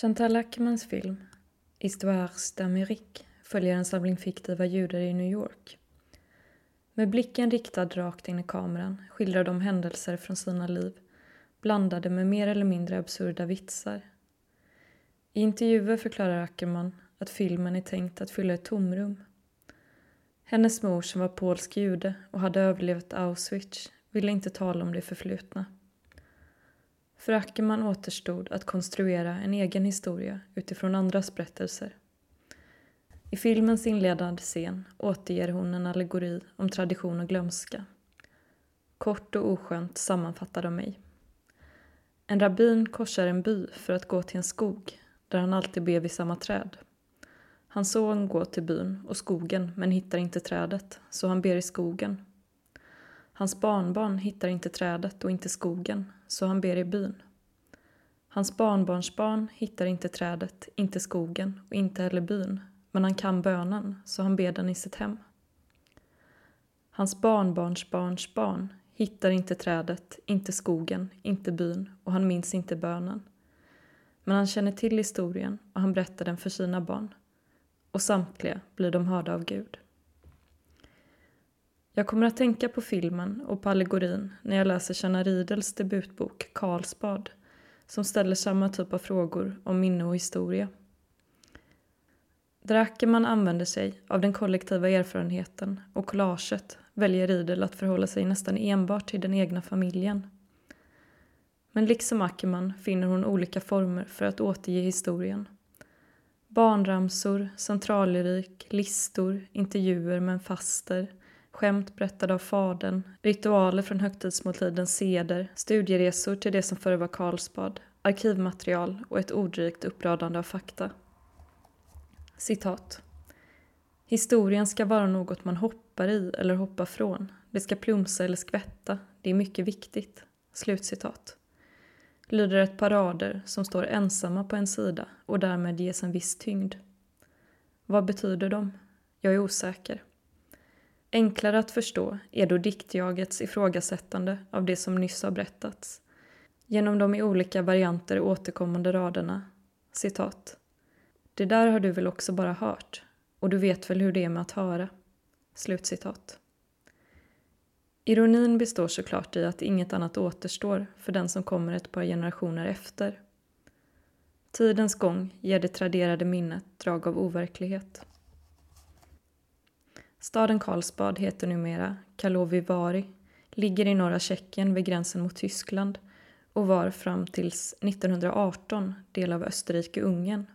Chantal Ackermans film Histoires d'Amérique följer en samling fiktiva judar i New York. Med blicken riktad rakt in i kameran skildrar de händelser från sina liv blandade med mer eller mindre absurda vitsar. I intervjuer förklarar Ackerman att filmen är tänkt att fylla ett tomrum. Hennes mor som var polsk jude och hade överlevt Auschwitz ville inte tala om det förflutna. För Ackerman återstod att konstruera en egen historia utifrån andras berättelser. I filmens inledande scen återger hon en allegori om tradition och glömska. Kort och oskönt sammanfattad av mig. En rabbin korsar en by för att gå till en skog där han alltid ber vid samma träd. Hans son går till byn och skogen men hittar inte trädet, så han ber i skogen. Hans barnbarn hittar inte trädet och inte skogen, så han ber i byn. Hans barnbarnsbarn hittar inte trädet, inte skogen och inte heller byn, men han kan bönen, så han ber den i sitt hem. Hans barnbarnsbarns barn hittar inte trädet, inte skogen, inte byn och han minns inte bönen. Men han känner till historien och han berättar den för sina barn. Och samtliga blir de hörda av Gud. Jag kommer att tänka på filmen och på allegorin när jag läser Channa Riedels debutbok Karlsbad som ställer samma typ av frågor om minne och historia. Där Ackerman använder sig av den kollektiva erfarenheten och collaget väljer Riedel att förhålla sig nästan enbart till den egna familjen. Men liksom Ackerman finner hon olika former för att återge historien. Barnramsor, centrallyrik, listor, intervjuer med en faster, skämt berättade av fadern, ritualer från högtidsmåltidens seder, studieresor till det som förr var Karlsbad, arkivmaterial och ett ordrikt uppradande av fakta. Citat. Historien ska vara något man hoppar i eller hoppar från. Det ska plumsa eller skvätta. Det är mycket viktigt. Slutcitat. Lyder ett par rader som står ensamma på en sida och därmed ges en viss tyngd. Vad betyder de? Jag är osäker. Enklare att förstå är då diktjagets ifrågasättande av det som nyss har berättats. Genom de i olika varianter återkommande raderna. Citat. Det där har du väl också bara hört? Och du vet väl hur det är med att höra? Slutcitat. Ironin består såklart i att inget annat återstår för den som kommer ett par generationer efter. Tidens gång ger det traderade minnet drag av overklighet. Staden Karlsbad heter numera Karlovy Vary, ligger i norra Tjeckien vid gränsen mot Tyskland och var fram tills 1918 del av Österrike-Ungern.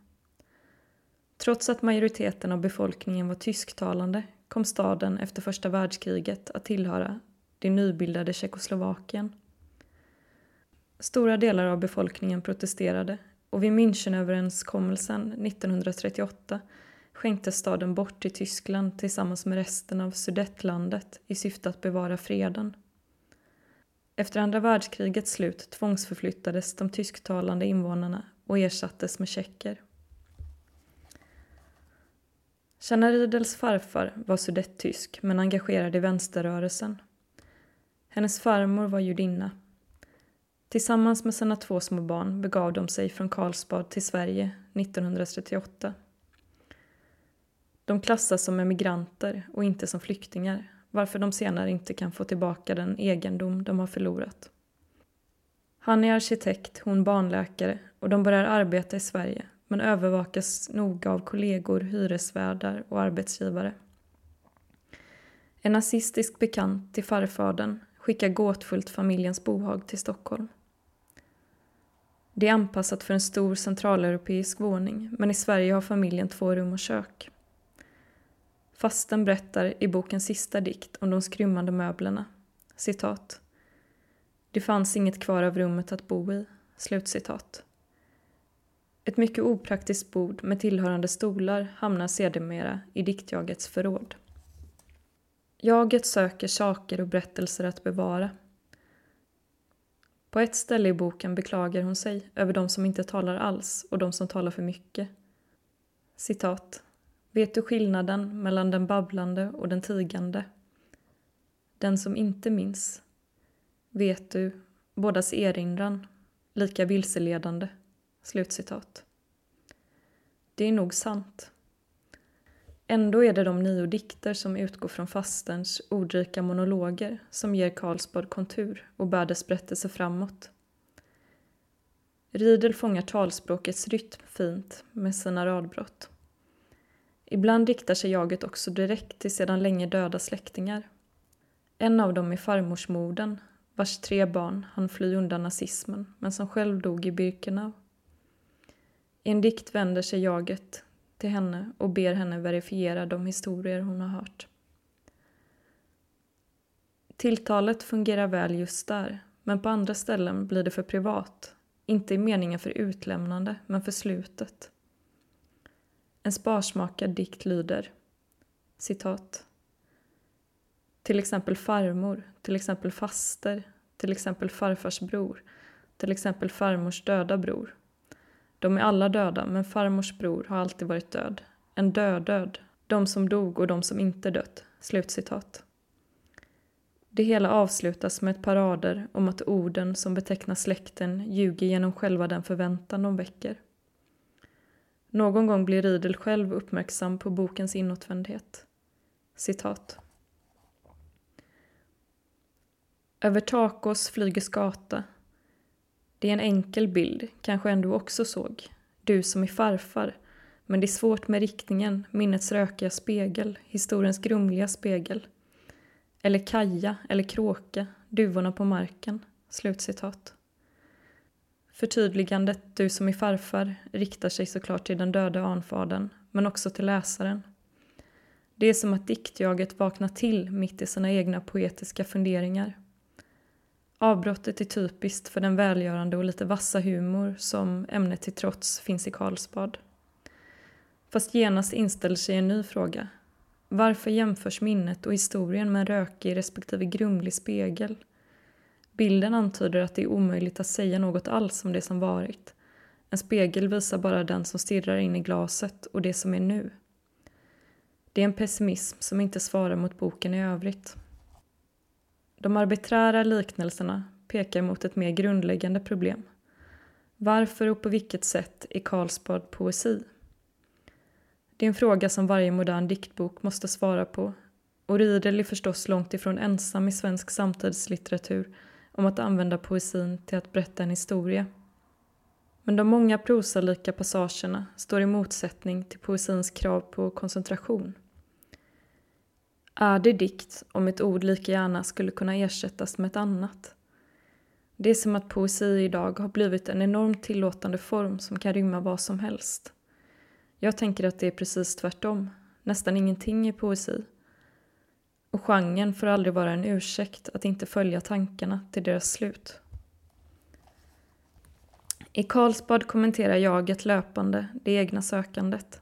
Trots att majoriteten av befolkningen var tysktalande kom staden efter första världskriget att tillhöra det nybildade Tjeckoslovakien. Stora delar av befolkningen protesterade och vid Münchenöverenskommelsen 1938 skänktes staden bort till Tyskland tillsammans med resten av Sudetlandet i syfte att bevara freden. Efter andra världskrigets slut tvångsförflyttades de tysktalande invånarna och ersattes med tjecker. Channa Riedels farfar var sudettysk men engagerad i vänsterrörelsen. Hennes farmor var judinna. Tillsammans med sina två små barn begav de sig från Karlsbad till Sverige 1938. De klassas som emigranter och inte som flyktingar varför de senare inte kan få tillbaka den egendom de har förlorat. Han är arkitekt, hon barnläkare och de börjar arbeta i Sverige men övervakas noga av kollegor, hyresvärdar och arbetsgivare. En nazistisk bekant till farfadern skickar gåtfullt familjens bohag till Stockholm. Det är anpassat för en stor centraleuropeisk våning men i Sverige har familjen två rum och kök. Fasten berättar i bokens sista dikt om de skrymmande möblerna. Citat. Det fanns inget kvar av rummet att bo i. Slutcitat. Ett mycket opraktiskt bord med tillhörande stolar hamnar sedermera i diktjagets förråd. Jaget söker saker och berättelser att bevara. På ett ställe i boken beklagar hon sig över de som inte talar alls och de som talar för mycket. Citat. Vet du skillnaden mellan den babblande och den tigande? Den som inte minns. Vet du bådas erinran, lika vilseledande. Slutcitat. Det är nog sant. Ändå är det de nio dikter som utgår från fastens ordrika monologer som ger Karlsbad kontur och bär dess berättelse framåt. Riedel fångar talspråkets rytm fint med sina radbrott. Ibland riktar sig jaget också direkt till sedan länge döda släktingar. En av dem är farmorsmorden, vars tre barn hann fly undan nazismen men som själv dog i Birkenau. I en dikt vänder sig jaget till henne och ber henne verifiera de historier hon har hört. Tilltalet fungerar väl just där, men på andra ställen blir det för privat. Inte i meningen för utlämnande, men för slutet. En sparsmakad dikt lyder citat. Till exempel farmor, till exempel faster, till exempel farfars bror, till exempel farmors döda bror. De är alla döda, men farmors bror har alltid varit död. En död-död. De som dog och de som inte dött. Slutcitat. Det hela avslutas med ett par rader om att orden som betecknar släkten ljuger genom själva den förväntan de väcker. Någon gång blir Riedel själv uppmärksam på bokens inåtvändhet. Citat. Över Takås flyger skata. Det är en enkel bild, kanske ändå också såg. Du som är farfar. Men det är svårt med riktningen, minnets rökiga spegel, historiens grumliga spegel. Eller kaja, eller kråka, duvorna på marken. Slutcitat. Förtydligandet Du som är farfar riktar sig såklart till den döde anfadern, men också till läsaren. Det är som att diktjaget vaknar till mitt i sina egna poetiska funderingar. Avbrottet är typiskt för den välgörande och lite vassa humor som ämnet till trots finns i Karlsbad. Fast genast inställer sig en ny fråga. Varför jämförs minnet och historien med en rökig respektive grumlig spegel? Bilden antyder att det är omöjligt att säga något alls om det som varit. En spegel visar bara den som stirrar in i glaset och det som är nu. Det är en pessimism som inte svarar mot boken i övrigt. De arbiträra liknelserna pekar mot ett mer grundläggande problem. Varför och på vilket sätt är Karlsbad poesi? Det är en fråga som varje modern diktbok måste svara på och Riedel är förstås långt ifrån ensam i svensk samtidslitteratur om att använda poesin till att berätta en historia. Men de många prosalika passagerna står i motsättning till poesins krav på koncentration. Är det dikt om ett ord lika gärna skulle kunna ersättas med ett annat? Det är som att poesi idag har blivit en enormt tillåtande form som kan rymma vad som helst. Jag tänker att det är precis tvärtom. Nästan ingenting är poesi. Genren får aldrig vara en ursäkt att inte följa tankarna till deras slut. I Karlsbad kommenterar jaget löpande det egna sökandet.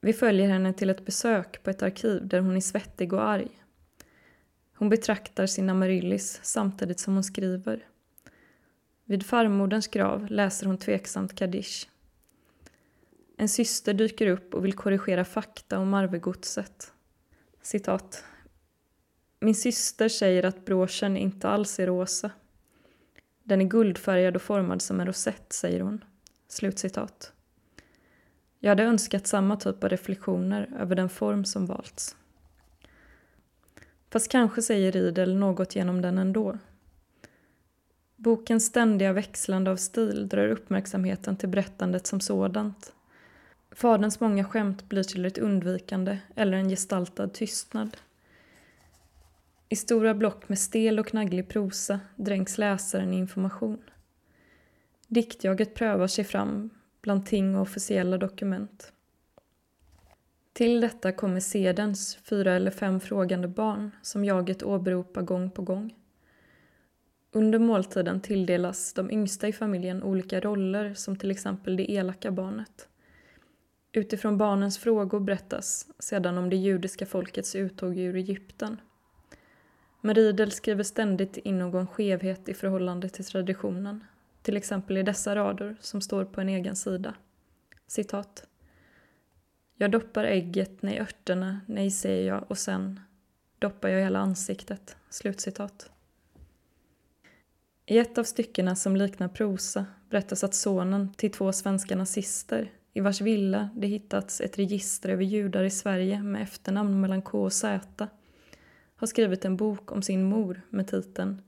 Vi följer henne till ett besök på ett arkiv där hon är svettig och arg. Hon betraktar sin amaryllis samtidigt som hon skriver. Vid farmoderns grav läser hon tveksamt Kaddish. En syster dyker upp och vill korrigera fakta om arvegodset. Citat. Min syster säger att broschen inte alls är rosa. Den är guldfärgad och formad som en rosett, säger hon. Slutcitat. Jag hade önskat samma typ av reflektioner över den form som valts. Fast kanske säger Riedel något genom den ändå. Bokens ständiga växlande av stil drar uppmärksamheten till berättandet som sådant. Faderns många skämt blir till ett undvikande eller en gestaltad tystnad. I stora block med stel och knagglig prosa dränks läsaren i information. Diktjaget prövar sig fram bland ting och officiella dokument. Till detta kommer sedens fyra eller fem frågande barn som jaget åberopar gång på gång. Under måltiden tilldelas de yngsta i familjen olika roller som till exempel det elaka barnet. Utifrån barnens frågor berättas sedan om det judiska folkets uttåg ur Egypten. Meridel skriver ständigt in någon skevhet i förhållande till traditionen till exempel i dessa rader som står på en egen sida. Citat. Jag doppar ägget, nej örterna, nej säger jag och sen doppar jag hela ansiktet. Slutcitat. I ett av styckena som liknar prosa berättas att sonen till två svenska nazister i vars villa det hittats ett register över judar i Sverige med efternamn mellan K och Z, har skrivit en bok om sin mor med titeln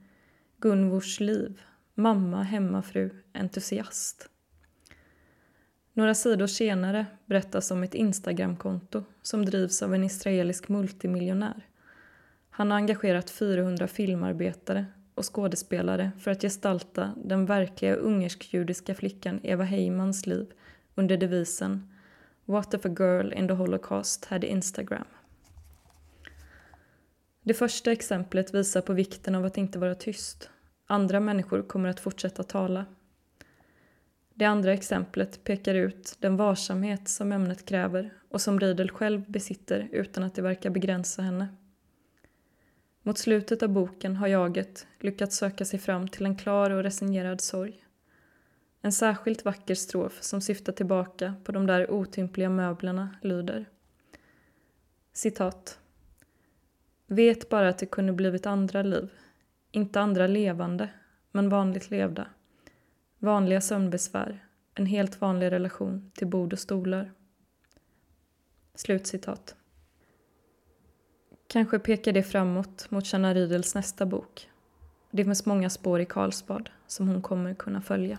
Gunvors liv, mamma, hemmafru, entusiast. Några sidor senare berättas om ett Instagramkonto som drivs av en israelisk multimiljonär. Han har engagerat 400 filmarbetare och skådespelare för att gestalta den verkliga ungersk-judiska flickan Eva Heymans liv under devisen What if a girl in the Holocaust had Instagram? Det första exemplet visar på vikten av att inte vara tyst. Andra människor kommer att fortsätta tala. Det andra exemplet pekar ut den varsamhet som ämnet kräver och som Riedel själv besitter utan att det verkar begränsa henne. Mot slutet av boken har jaget lyckats söka sig fram till en klar och resignerad sorg. En särskilt vacker strof som syftar tillbaka på de där otympliga möblerna lyder Citat. Vet bara att det kunde blivit andra liv. Inte andra levande, men vanligt levda. Vanliga sömnbesvär. En helt vanlig relation till bord och stolar. Slutcitat. Kanske pekar det framåt mot Shanna Rydels nästa bok. Det finns många spår i Karlsbad som hon kommer kunna följa.